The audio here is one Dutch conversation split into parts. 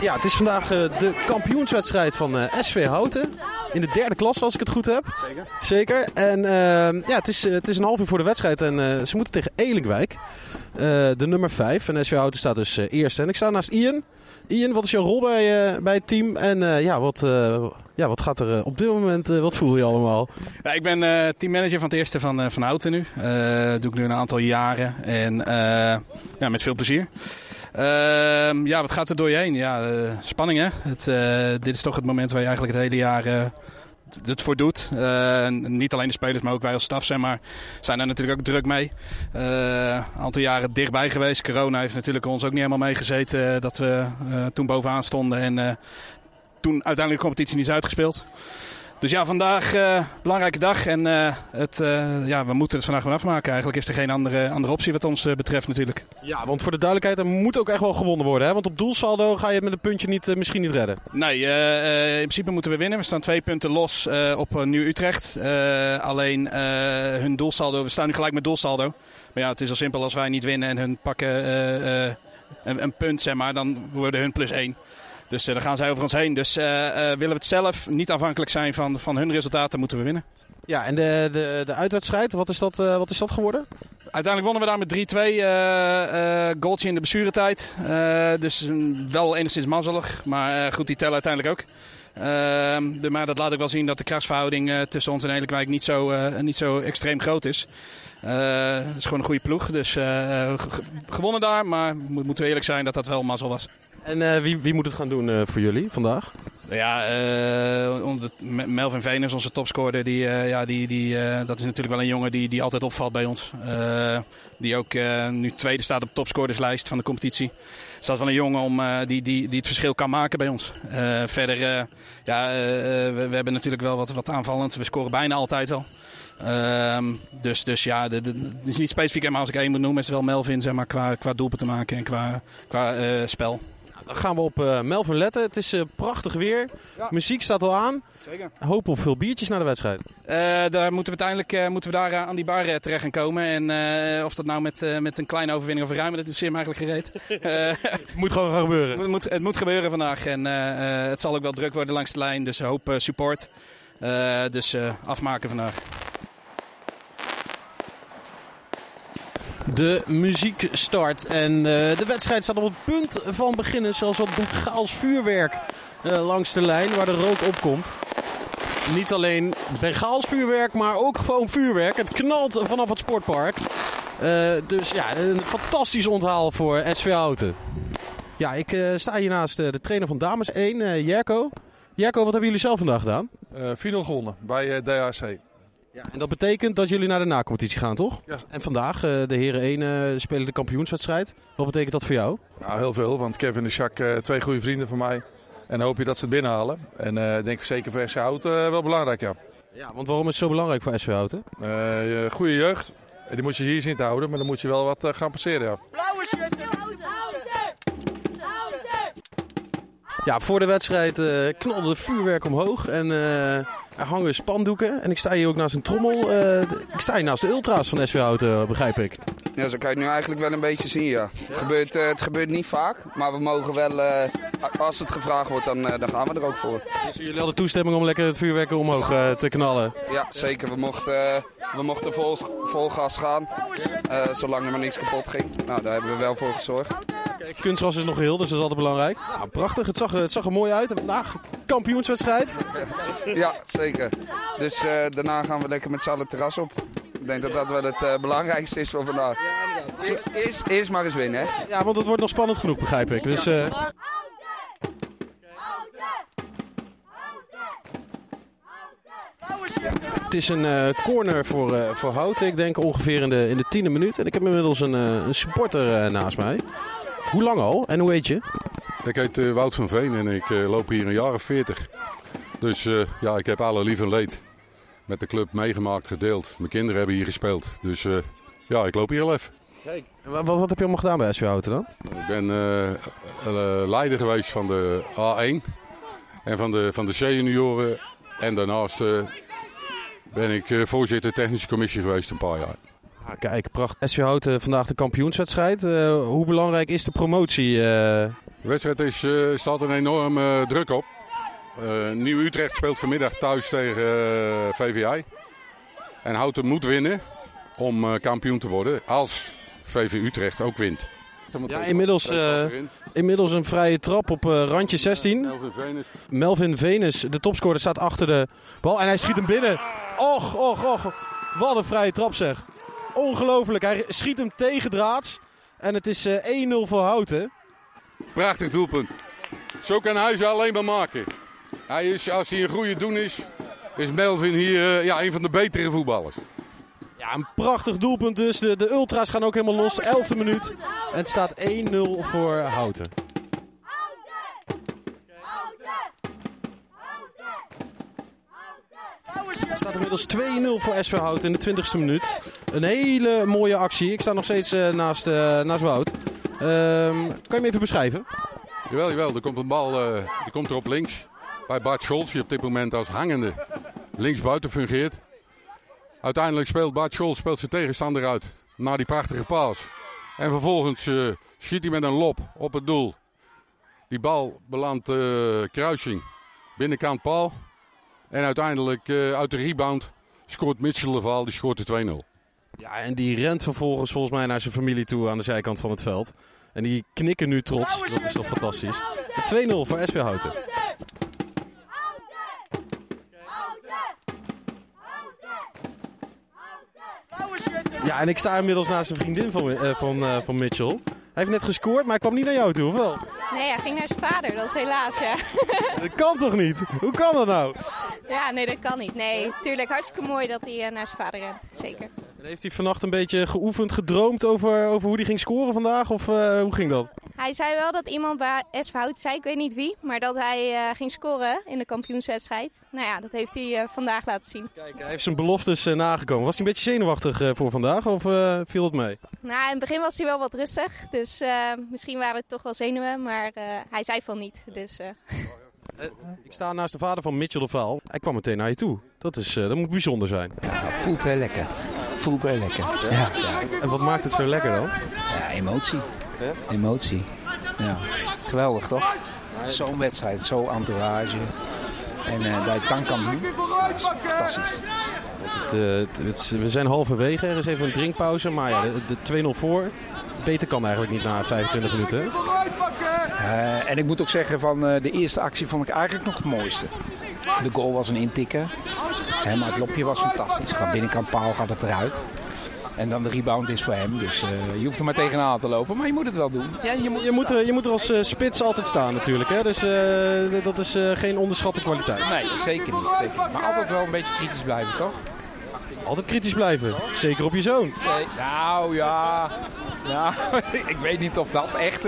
Ja, het is vandaag eh, de kampioenswedstrijd van eh, SV Houten. In de derde klas, als ik het goed heb. Zeker. Zeker. En eh, ja, het is, eh, het is een half uur voor de wedstrijd en ze moeten tegen Elinkwijk. De nummer 5. En SV Houten staat dus eerste. En ik sta naast Ian. Ian, wat is jouw rol bij, bij het team? En ja, wat, ja, wat gaat er eh, op dit moment, eh, wat voel je allemaal? Ja, ik ben eh, teammanager van het eerste van, van Houten nu. Eh doe ik nu een aantal jaren en ja, met veel plezier. Ehm, ja, wat gaat er door je heen? Ja, spanning hè. Het, dit is toch het moment waar je eigenlijk het hele jaar het voor doet. Niet alleen de spelers, maar ook wij als staf zijn, maar zijn daar natuurlijk ook druk mee. Een aantal jaren dichtbij geweest. Corona heeft natuurlijk ons ook niet helemaal meegezeten dat we toen bovenaan stonden en toen uiteindelijk de competitie niet is uitgespeeld. Dus ja, vandaag uh, belangrijke dag en uh, het, uh, ja, we moeten het vandaag gewoon afmaken. Eigenlijk is er geen andere, andere optie wat ons betreft natuurlijk. Ja, want voor de duidelijkheid, er moet ook echt wel gewonnen worden. Hè? Want op doelsaldo ga je het met een puntje niet, misschien niet redden. Nee, in principe moeten we winnen. We staan twee punten los op Nieuw Utrecht. alleen hun doelsaldo, we staan nu gelijk met doelsaldo. Maar ja, het is al simpel als wij niet winnen en hun pakken een, een, punt, zeg maar, dan worden hun plus één. Dus uh, daar gaan zij over ons heen. Dus uh, uh, willen we het zelf niet afhankelijk zijn van, van hun resultaten, moeten we winnen. Ja, en de, de, de uitwedstrijd, wat is, dat, wat is dat geworden? Uiteindelijk wonnen we daar met 3-2. goaltje in de blessuretijd. dus wel enigszins mazzelig. Maar goed, die tellen uiteindelijk ook. Ehm, de, maar dat laat ik wel zien dat de krachtsverhouding tussen ons en Elinkwijk niet zo, niet zo extreem groot is. het is gewoon een goede ploeg. Dus gewonnen daar. Maar moeten we eerlijk zijn dat dat wel mazzel was. En uh, wie, wie, moet het gaan doen uh, voor jullie vandaag? Ja, uh, Melvin Venus, onze topscorer, die, ja, die, die, dat is natuurlijk wel een jongen die, die altijd opvalt bij ons. die ook nu tweede staat op de topscorerslijst van de competitie. Dus dat is wel een jongen om, die, die, die het verschil kan maken bij ons. verder, ja, we, we, hebben natuurlijk wel wat, wat aanvallend. We scoren bijna altijd wel. Uh, dus, dus ja, het is niet specifiek, maar als ik één moet noemen, is het wel Melvin, zeg maar, qua, qua doelpen te maken en qua, qua spel. Gaan we op uh, Melvin letten. Het is uh, prachtig weer. Ja. Muziek staat al aan. Zeker. Hoop op veel biertjes naar de wedstrijd. Uh, daar moeten we uiteindelijk moeten we daar aan die bar terecht gaan komen. En of dat nou met, met een kleine overwinning of een ruime, dat is zeer eigenlijk gereed. het moet gewoon gaan gebeuren. Het moet, het moet gebeuren vandaag. En het zal ook wel druk worden langs de lijn. Dus hoop support. dus afmaken vandaag. De muziek start en uh, de wedstrijd staat op het punt van beginnen. Zelfs wat Bengaals vuurwerk uh, langs de lijn waar de rook opkomt. Niet alleen Bengaals vuurwerk, maar ook gewoon vuurwerk. Het knalt vanaf het sportpark. Uh, dus ja, een fantastisch onthaal voor SV Houten. Ja, ik sta hier naast de trainer van Dames 1, Jerko. Jerko, wat hebben jullie zelf vandaag gedaan? final gewonnen bij DHC. Ja, en dat betekent dat jullie naar de nacompetitie gaan, toch? Ja. En vandaag, uh, de heren 1 uh, spelen de kampioenswedstrijd. Wat betekent dat voor jou? Nou, heel veel, want Kevin en Jacques, uh, twee goede vrienden van mij. En dan hoop je dat ze het binnenhalen. En ik denk zeker voor SV Houten wel belangrijk, ja. Ja, want waarom is het zo belangrijk voor SV Houten? goede jeugd. Die moet je hier zien te houden, maar dan moet je wel wat gaan passeren, ja. Blauwe shirt! Ja, voor de wedstrijd knalde de vuurwerk omhoog en er hangen spandoeken. En ik sta hier ook naast een trommel. Uh, ik sta hier naast de ultra's van SV Houten, begrijp ik. Ja, zo kan je het nu eigenlijk wel een beetje zien, ja. Het, gebeurt, uh, het gebeurt niet vaak, maar we mogen wel, uh, als het gevraagd wordt, dan, dan gaan we er ook voor. Dus jullie hadden toestemming om lekker het vuurwerk omhoog te knallen? Ja, zeker. We mochten, we mochten vol, vol gas gaan, zolang er maar niks kapot ging. Nou, daar hebben we wel voor gezorgd. Kijk, kunstgras is nog geheel, dus dat is altijd belangrijk. Ja, prachtig. Het zag, het zag er mooi uit. En vandaag kampioenswedstrijd. Ja, zeker. Dus uh, daarna gaan we lekker met z'n allen het terras op. Ik denk dat dat wel het uh, belangrijkste is voor vandaag. Eerst, eerst, eerst, maar eens winnen, hè? Ja, want het wordt nog spannend genoeg, begrijp ik. Dus, uh... Het is een uh, corner voor, uh, voor Houten. Ik denk ongeveer in de, in de tiende minuut. En ik heb inmiddels een, uh, een supporter naast mij. Hoe lang al en hoe heet je? Ik heet Wout van Veen en ik loop hier een jaar of veertig. Dus uh, ja, ik heb alle lief en leed met de club meegemaakt, gedeeld. Mijn kinderen hebben hier gespeeld. Dus uh, ja, ik loop hier al even. Kijk, wat, wat, heb je allemaal gedaan bij SV Houten dan? Ik ben uh, leider geweest van de A1 en van de, van de C-junioren. En daarnaast ben ik voorzitter technische commissie geweest een paar jaar. Kijk, prachtig. SV Houten vandaag de kampioenswedstrijd. Uh, hoe belangrijk is de promotie? Uh... De wedstrijd is, uh, staat een enorme druk op. Nieuw-Utrecht speelt vanmiddag thuis tegen VVI. En Houten moet winnen om kampioen te worden als VV Utrecht ook wint. Ja, inmiddels, uh, inmiddels een vrije trap op uh, randje 16. Melvin Venus. Melvin Venus, de topscorer, staat achter de bal en hij schiet hem binnen. Och, och, och. Wat een vrije trap zeg. Ongelooflijk. Hij schiet hem tegen draads. En het is eh, 1-0 voor Houten. Prachtig doelpunt. Zo kan hij ze alleen maar maken. Hij is, als hij een goede doen is, is Melvin hier ja, een van de betere voetballers. Ja, een prachtig doelpunt dus. De, de ultra's gaan ook helemaal los. 11e minuut. En het staat 1-0 voor Houten. Het staat inmiddels 2-0 voor SV Houten in de 20e minuut. Een hele mooie actie. Ik sta nog steeds uh, naast, uh, naast Wout. Um, kan je me even beschrijven? Jawel, jawel. Er komt een bal uh, die komt er op links. Bij Bart Scholz, die op dit moment als hangende linksbuiten fungeert. Uiteindelijk speelt Bart Scholz speelt zijn tegenstander uit. Na die prachtige paas. En vervolgens schiet hij met een lop op het doel. Die bal belandt kruising. Binnenkant paal. En uiteindelijk uit de rebound scoort Mitchell de Vaal. Die scoort de 2-0. Ja, en die rent vervolgens volgens mij naar zijn familie toe aan de zijkant van het veld. En die knikken nu trots. Dat is toch fantastisch. 2-0 voor SV Houten. Ja, en ik sta inmiddels naast een vriendin van, uh, van, uh, van Mitchell. Hij heeft net gescoord, maar hij kwam niet naar jou toe, of wel? Nee, hij ging naar zijn vader. Dat is helaas, ja. Dat kan toch niet? Hoe kan dat nou? Ja, nee, dat kan niet. Nee, tuurlijk hartstikke mooi dat hij uh, naar zijn vader rent. Zeker. En heeft hij vannacht een beetje geoefend, gedroomd over, over hoe hij ging scoren vandaag? Of hoe ging dat? Hij zei wel dat iemand bij SV Hout zei, ik weet niet wie, maar dat hij uh, ging scoren in de kampioenswedstrijd. Nou ja, dat heeft hij uh, vandaag laten zien. Kijk, hij heeft zijn beloftes uh, nagekomen. Was hij een beetje zenuwachtig voor vandaag of viel het mee? Nou, in het begin was hij wel wat rustig, dus misschien waren het toch wel zenuwen, maar hij zei van niet. Dus, ik sta naast de vader van Mitchell de Vaal. Hij kwam meteen naar je toe. Dat, is, dat moet bijzonder zijn. Ja, voelt heel lekker. Voelt heel lekker. Ja. En wat maakt het zo lekker dan? Ja, emotie. Ja? Emotie. Ja. Geweldig toch? Zo'n wedstrijd, zo'n entourage. En uh, dat je dan kan doen, is fantastisch. Het, uh, het, we zijn halverwege, er is even een drinkpauze. Maar ja, de, de 2-0 voor. Beter kan eigenlijk niet na 25 minuten. Uh, en ik moet ook zeggen, van de eerste actie vond ik eigenlijk nog het mooiste. De goal was een intikken. Maar het lopje was fantastisch. Gaat binnenkant paal, gaat het eruit. En dan de rebound is voor hem. Dus uh, je hoeft er maar tegenaan te lopen, maar je moet het wel doen. Ja, je, moet, je, moet, er, je moet er als uh, spits altijd staan natuurlijk. Hè? Dus uh, dat is geen onderschatte kwaliteit. Nee, zeker niet, zeker. Maar altijd wel een beetje kritisch blijven, toch? Altijd kritisch blijven. Zeker op je zoon. Nou ja, ja ik weet niet of dat echt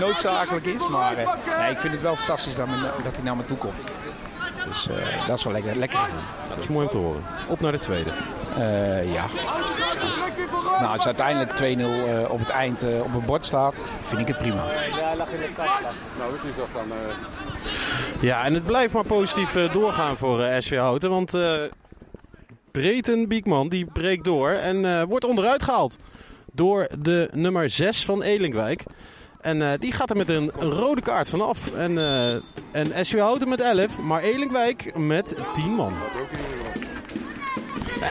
noodzakelijk is. Maar nee, ik vind het wel fantastisch dat, dat hij naar me toe komt. Dus dat is wel lekker, lekker gevoel. Dat is mooi om te horen. Op naar de tweede. Uh, ja. Nou, als uiteindelijk 2-0 uh, op het eind uh, op het bord staat, vind ik het prima. Ja, lag in de kast. Nou, dat is toch dan. Ja, en het blijft maar positief doorgaan voor SV Houten. Want Breten Biekman die breekt door en wordt onderuit gehaald. Door de nummer 6 van Elinkwijk. En die gaat er met een, rode kaart vanaf. En, en SV Houten met 11, maar Elinkwijk met 10 man.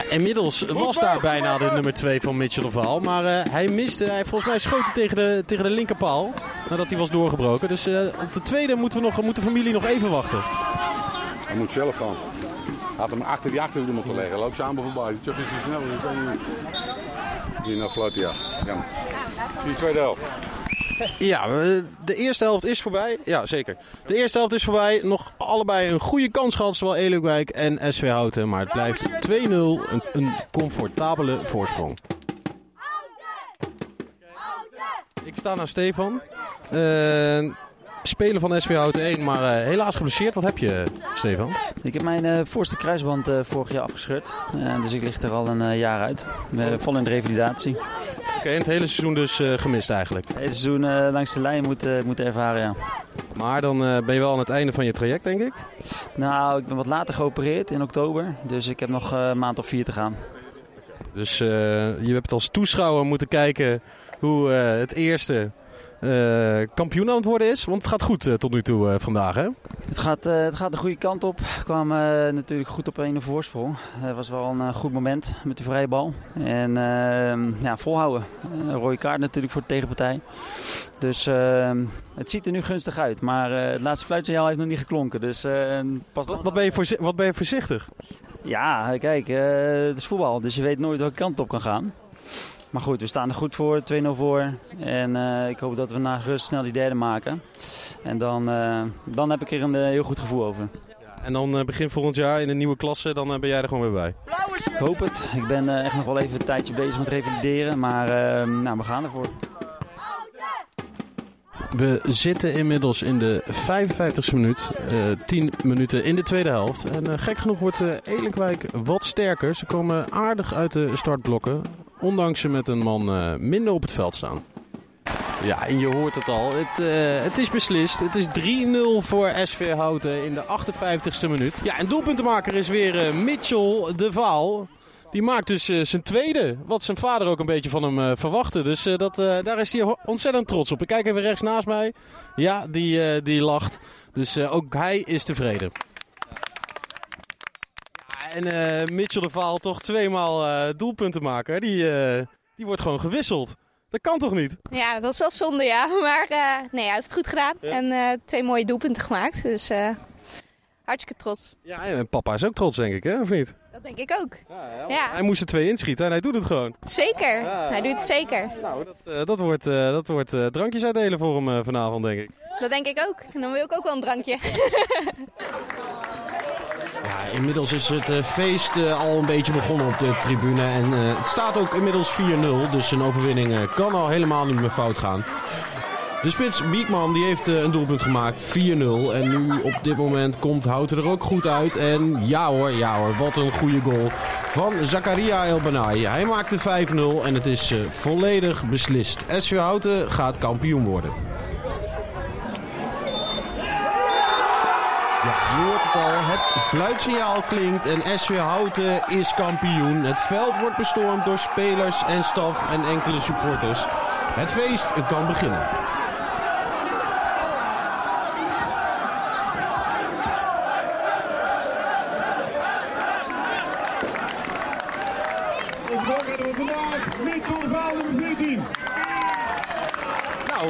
Inmiddels was daar bijna de nummer 2 van Mitchell de. Maar uh, hij miste. Hij, volgens mij schoot tegen de, tegen de linkerpaal. Nadat hij was doorgebroken. Dus uh, op de tweede moeten we nog, moet de familie nog even wachten. Hij moet zelf gaan. Had hem achter die achterhoede moeten leggen. Loop samen voorbij. Ik zeg niet zo snel. Hier naar fluit, ja. ja. Die tweede helft. Ja, de eerste helft is voorbij. Ja, zeker. De eerste helft is voorbij. Nog allebei een goede kans gehad, zowel Elukwijk en SV Houten. Maar het blijft 2-0. Een, een comfortabele voorsprong. Ik sta naar Stefan. Uh, spelen van SV Houten 1, maar uh, helaas geblesseerd. Wat heb je, Stefan? Ik heb mijn uh, voorste kruisband uh, vorig jaar afgescheurd. dus ik lig er al een jaar uit. vol in de revalidatie. Oké, en het hele seizoen dus gemist eigenlijk? Het hele seizoen langs de lijn moeten moet ervaren, ja. Maar dan ben je wel aan het einde van je traject, denk ik? Nou, ik ben wat later geopereerd in oktober. Dus ik heb nog een maand of vier te gaan. Dus je hebt als toeschouwer moeten kijken hoe het eerste uh, kampioen aan het worden is. Want het gaat goed tot nu toe vandaag, hè? Het gaat, het gaat de goede kant op. We kwamen natuurlijk goed op een voorsprong. Het was wel een goed moment met de vrije bal. En ehm, ja, volhouden. rode kaart natuurlijk voor de tegenpartij. Dus ehm, het ziet er nu gunstig uit. Maar het laatste fluitsignaal heeft nog niet geklonken. Dus, pas wat, wat, ben je wat ben je voorzichtig? Ja, kijk, het is voetbal. Dus je weet nooit welke kant op kan gaan. Maar goed, we staan er goed voor, 2-0 voor. En uh, ik hoop dat we na rust snel die derde maken. En dan, uh, dan heb ik er een uh, heel goed gevoel over. Ja, en dan begin volgend jaar in een nieuwe klasse, dan ben jij er gewoon weer bij. Ik hoop het. Ik ben echt nog wel even een tijdje bezig met revalideren. Maar nou, we gaan ervoor. We zitten inmiddels in de 55ste minuut. Uh, 10 minuten in de tweede helft. En uh, gek genoeg wordt uh, Elenkwijk wat sterker. Ze komen aardig uit de startblokken. Ondanks ze met een man minder op het veld staan. Ja, en je hoort het al. Het, het is beslist. Het is 3-0 voor SV Houten in de 58ste minuut. Ja, en doelpuntenmaker is weer Mitchell de Vaal. Die maakt dus uh, zijn tweede. Wat zijn vader ook een beetje van hem verwachtte. Dus dat, daar is hij ontzettend trots op. Ik kijk even rechts naast mij. Ja, die, die lacht. Dus ook hij is tevreden. En Mitchell de Vaal toch tweemaal doelpunten maken. Die, die wordt gewoon gewisseld. Dat kan toch niet? Ja, dat is wel zonde, ja. Maar nee, hij heeft het goed gedaan. Ja. En twee mooie doelpunten gemaakt. Dus hartstikke trots. Ja, en papa is ook trots, denk ik, hè? Of niet? Dat denk ik ook. Ja, ja. Hij moest er twee inschieten en hij doet het gewoon. Zeker, hij doet het zeker. Nou, dat, uh, dat wordt, uh, dat wordt uh, drankjes uitdelen voor hem vanavond, denk ik. Dat denk ik ook. En dan wil ik ook wel een drankje. inmiddels is het feest al een beetje begonnen op de tribune. En het staat ook inmiddels 4-0, dus een overwinning kan al helemaal niet meer fout gaan. De spits Biekman die heeft een doelpunt gemaakt, 4-0. En nu op dit moment komt Houten er ook goed uit. En ja hoor, ja hoor, wat een goede goal van Zakaria El Banai. Hij maakte 5-0 en het is volledig beslist. SV Houten gaat kampioen worden. Je hoort het al. Het fluitsignaal klinkt en SV Houten is kampioen. Het veld wordt bestormd door spelers en staf en enkele supporters. Het feest kan beginnen.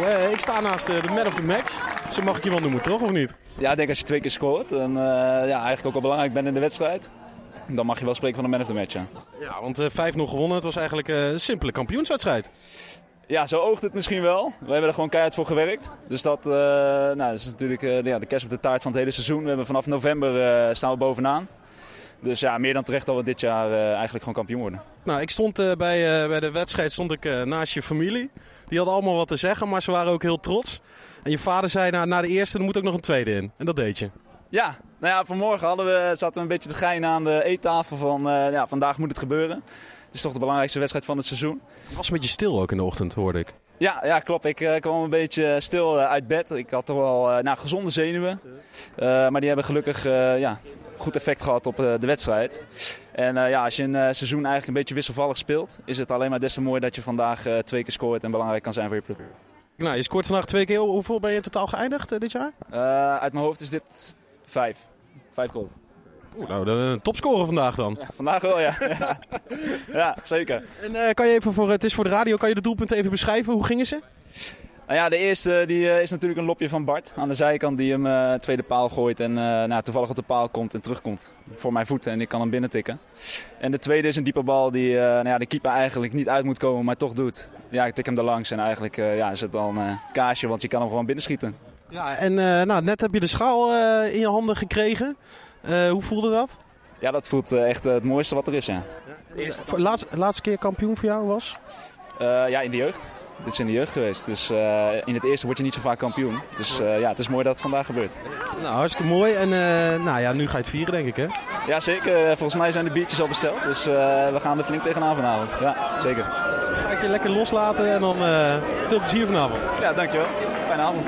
Nou, ik sta naast uh, de man of the match. Zo mag ik je wel noemen, toch? Of niet? Ja, ik denk als je twee keer scoort en uh, ja, eigenlijk ook wel belangrijk bent in de wedstrijd. Dan mag je wel spreken van de man of the match, ja. Ja, want 5-0 gewonnen. Het was eigenlijk een simpele kampioenswedstrijd. Ja, zo oogt het misschien wel. We hebben er gewoon keihard voor gewerkt. Dus dat, nou, dat is natuurlijk ja, de kerst op de taart van het hele seizoen. We hebben vanaf november staan we bovenaan. Dus ja, meer dan terecht dat we dit jaar uh, eigenlijk gewoon kampioen worden. Nou, ik stond uh, bij, uh, bij de wedstrijd stond ik, naast je familie. Die hadden allemaal wat te zeggen, maar ze waren ook heel trots. En je vader zei na, na de eerste, er moet ook nog een tweede in. En dat deed je. Ja, nou ja, vanmorgen hadden we, zaten we een beetje te geinen aan de eettafel van ja, vandaag moet het gebeuren. Het is toch de belangrijkste wedstrijd van het seizoen. Het was een beetje stil ook in de ochtend, hoorde ik. Ja, ja klopt. Ik uh, kwam een beetje stil uh, uit bed. Ik had toch wel uh, nou, gezonde zenuwen. maar die hebben gelukkig ja, goed effect gehad op de wedstrijd. En ja, als je een seizoen eigenlijk een beetje wisselvallig speelt, is het alleen maar des te mooi dat je vandaag twee keer scoort en belangrijk kan zijn voor je club. Nou, je scoort vandaag twee keer. Hoeveel ben je in totaal geëindigd dit jaar? uit mijn hoofd is dit vijf. Vijf goals. Oeh, nou, de topscorer vandaag dan. Ja, vandaag wel, ja. ja, zeker. En uh, kan je even voor, het is voor de radio, kan je de doelpunten even beschrijven? Hoe gingen ze? Nou ja, de eerste die, uh, is natuurlijk een lopje van Bart aan de zijkant die hem uh, tweede paal gooit en nou, toevallig op de paal komt en terugkomt voor mijn voeten en ik kan hem binnen tikken. En de tweede is een diepe bal die nou ja, de keeper eigenlijk niet uit moet komen, maar toch doet. Ja, ik tik hem er langs en eigenlijk ja, is het dan een kaasje, want je kan hem gewoon binnenschieten. Ja, en nou, net heb je de schaal in je handen gekregen. Hoe voelde dat? Ja, dat voelt echt het mooiste wat er is, ja. ja de laatste, laatste keer kampioen voor jou was? ja, in de jeugd. Dit is in de jeugd geweest. Dus in het eerste word je niet zo vaak kampioen. Dus ja, het is mooi dat het vandaag gebeurt. Nou, hartstikke mooi. En nou ja, nu ga je het vieren, denk ik, hè? Ja, zeker. Volgens mij zijn de biertjes al besteld. Dus we gaan er flink tegenaan vanavond. Ja, zeker. Ga ik je lekker loslaten en dan veel plezier vanavond. Ja, dankjewel. Fijne avond.